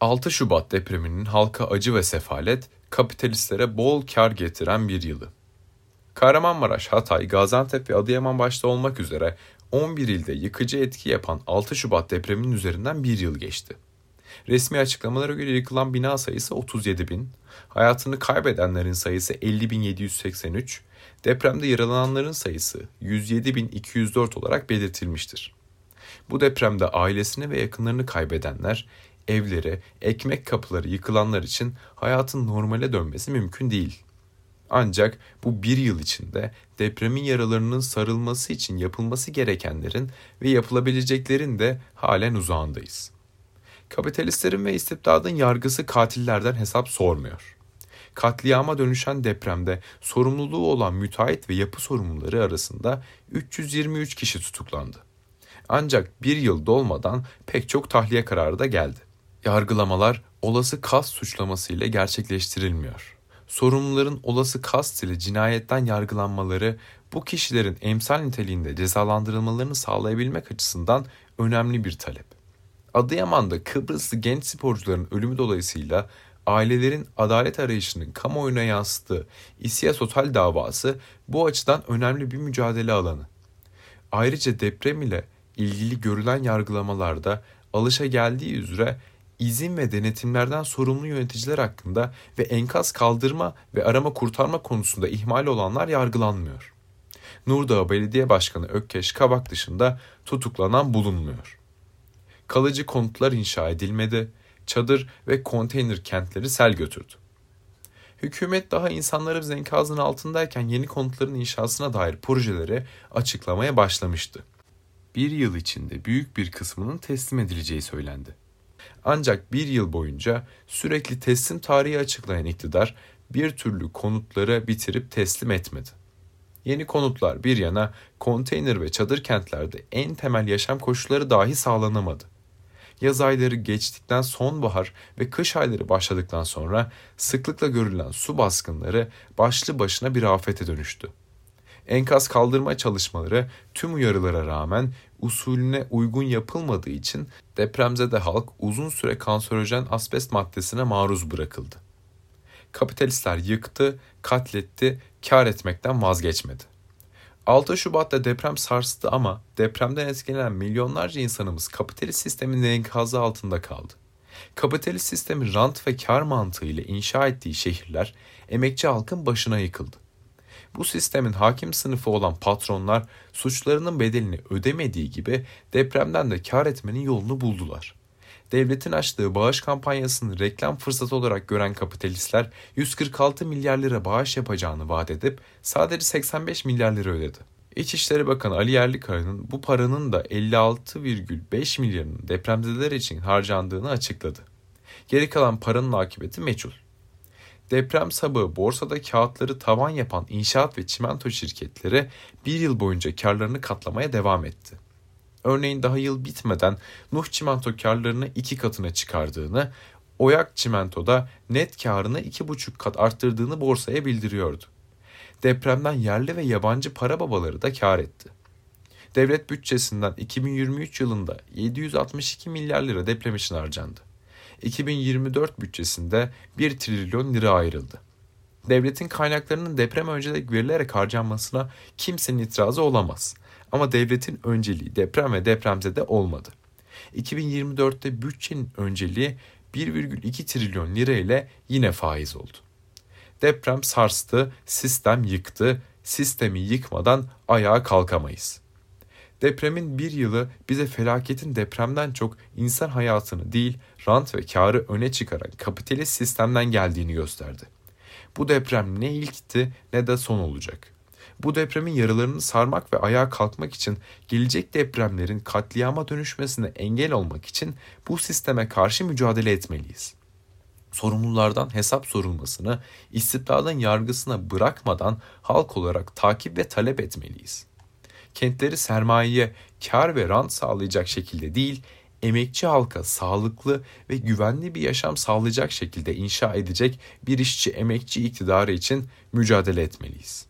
6 Şubat depreminin halka acı ve sefalet, kapitalistlere bol kar getiren bir yılı. Kahramanmaraş, Hatay, Gaziantep ve Adıyaman başta olmak üzere 11 ilde yıkıcı etki yapan 6 Şubat depreminin üzerinden bir yıl geçti. Resmi açıklamalara göre yıkılan bina sayısı 37 bin, hayatını kaybedenlerin sayısı 50.783, depremde yaralananların sayısı 107.204 olarak belirtilmiştir. Bu depremde ailesini ve yakınlarını kaybedenler, evleri, ekmek kapıları yıkılanlar için hayatın normale dönmesi mümkün değil. Ancak bu bir yıl içinde depremin yaralarının sarılması için yapılması gerekenlerin ve yapılabileceklerin de halen uzağındayız. Kapitalistlerin ve istibdadın yargısı katillerden hesap sormuyor. Katliama dönüşen depremde sorumluluğu olan müteahhit ve yapı sorumluları arasında 323 kişi tutuklandı. Ancak bir yıl dolmadan pek çok tahliye kararı da geldi. Yargılamalar olası kas suçlaması ile gerçekleştirilmiyor. Sorumluların olası kast ile cinayetten yargılanmaları bu kişilerin emsal niteliğinde cezalandırılmalarını sağlayabilmek açısından önemli bir talep. Adıyaman'da Kıbrıslı genç sporcuların ölümü dolayısıyla ailelerin adalet arayışının kamuoyuna yansıttığı İSİAS Otel davası bu açıdan önemli bir mücadele alanı. Ayrıca deprem ile ilgili görülen yargılamalarda alışa geldiği üzere izin ve denetimlerden sorumlu yöneticiler hakkında ve enkaz kaldırma ve arama kurtarma konusunda ihmal olanlar yargılanmıyor. Nurdağ Belediye Başkanı Ökkeş Kabak dışında tutuklanan bulunmuyor. Kalıcı konutlar inşa edilmedi, çadır ve konteyner kentleri sel götürdü. Hükümet daha insanlarımız enkazın altındayken yeni konutların inşasına dair projeleri açıklamaya başlamıştı. Bir yıl içinde büyük bir kısmının teslim edileceği söylendi. Ancak bir yıl boyunca sürekli teslim tarihi açıklayan iktidar bir türlü konutları bitirip teslim etmedi. Yeni konutlar bir yana konteyner ve çadır kentlerde en temel yaşam koşulları dahi sağlanamadı. Yaz ayları geçtikten sonbahar ve kış ayları başladıktan sonra sıklıkla görülen su baskınları başlı başına bir afete dönüştü. Enkaz kaldırma çalışmaları tüm uyarılara rağmen usulüne uygun yapılmadığı için depremzede halk uzun süre kanserojen asbest maddesine maruz bırakıldı. Kapitalistler yıktı, katletti, kar etmekten vazgeçmedi. 6 Şubat'ta deprem sarstı ama depremden etkilenen milyonlarca insanımız kapitalist sistemin enkazı altında kaldı. Kapitalist sistemin rant ve kar mantığıyla inşa ettiği şehirler emekçi halkın başına yıkıldı. Bu sistemin hakim sınıfı olan patronlar suçlarının bedelini ödemediği gibi depremden de kar etmenin yolunu buldular. Devletin açtığı bağış kampanyasını reklam fırsatı olarak gören kapitalistler 146 milyar lira bağış yapacağını vaat edip sadece 85 milyar lira ödedi. İçişleri Bakanı Ali Yerlikaya'nın bu paranın da 56,5 milyarının depremzedeler için harcandığını açıkladı. Geri kalan paranın akıbeti meçhul. Deprem sabahı borsada kağıtları tavan yapan inşaat ve çimento şirketleri bir yıl boyunca karlarını katlamaya devam etti. Örneğin daha yıl bitmeden Nuh Çimento karlarını iki katına çıkardığını, Oyak Çimento'da net karını iki buçuk kat arttırdığını borsaya bildiriyordu. Depremden yerli ve yabancı para babaları da kar etti. Devlet bütçesinden 2023 yılında 762 milyar lira deprem için harcandı. 2024 bütçesinde 1 trilyon lira ayrıldı. Devletin kaynaklarının deprem öncelik verilerek harcanmasına kimsenin itirazı olamaz. Ama devletin önceliği deprem ve depremzede olmadı. 2024'te bütçenin önceliği 1,2 trilyon lira ile yine faiz oldu. Deprem sarstı, sistem yıktı, sistemi yıkmadan ayağa kalkamayız.'' Depremin bir yılı bize felaketin depremden çok insan hayatını değil rant ve karı öne çıkaran kapitalist sistemden geldiğini gösterdi. Bu deprem ne ilkti ne de son olacak. Bu depremin yaralarını sarmak ve ayağa kalkmak için gelecek depremlerin katliama dönüşmesine engel olmak için bu sisteme karşı mücadele etmeliyiz. Sorumlulardan hesap sorulmasını istibdadın yargısına bırakmadan halk olarak takip ve talep etmeliyiz kentleri sermayeye kar ve rant sağlayacak şekilde değil, emekçi halka sağlıklı ve güvenli bir yaşam sağlayacak şekilde inşa edecek bir işçi emekçi iktidarı için mücadele etmeliyiz.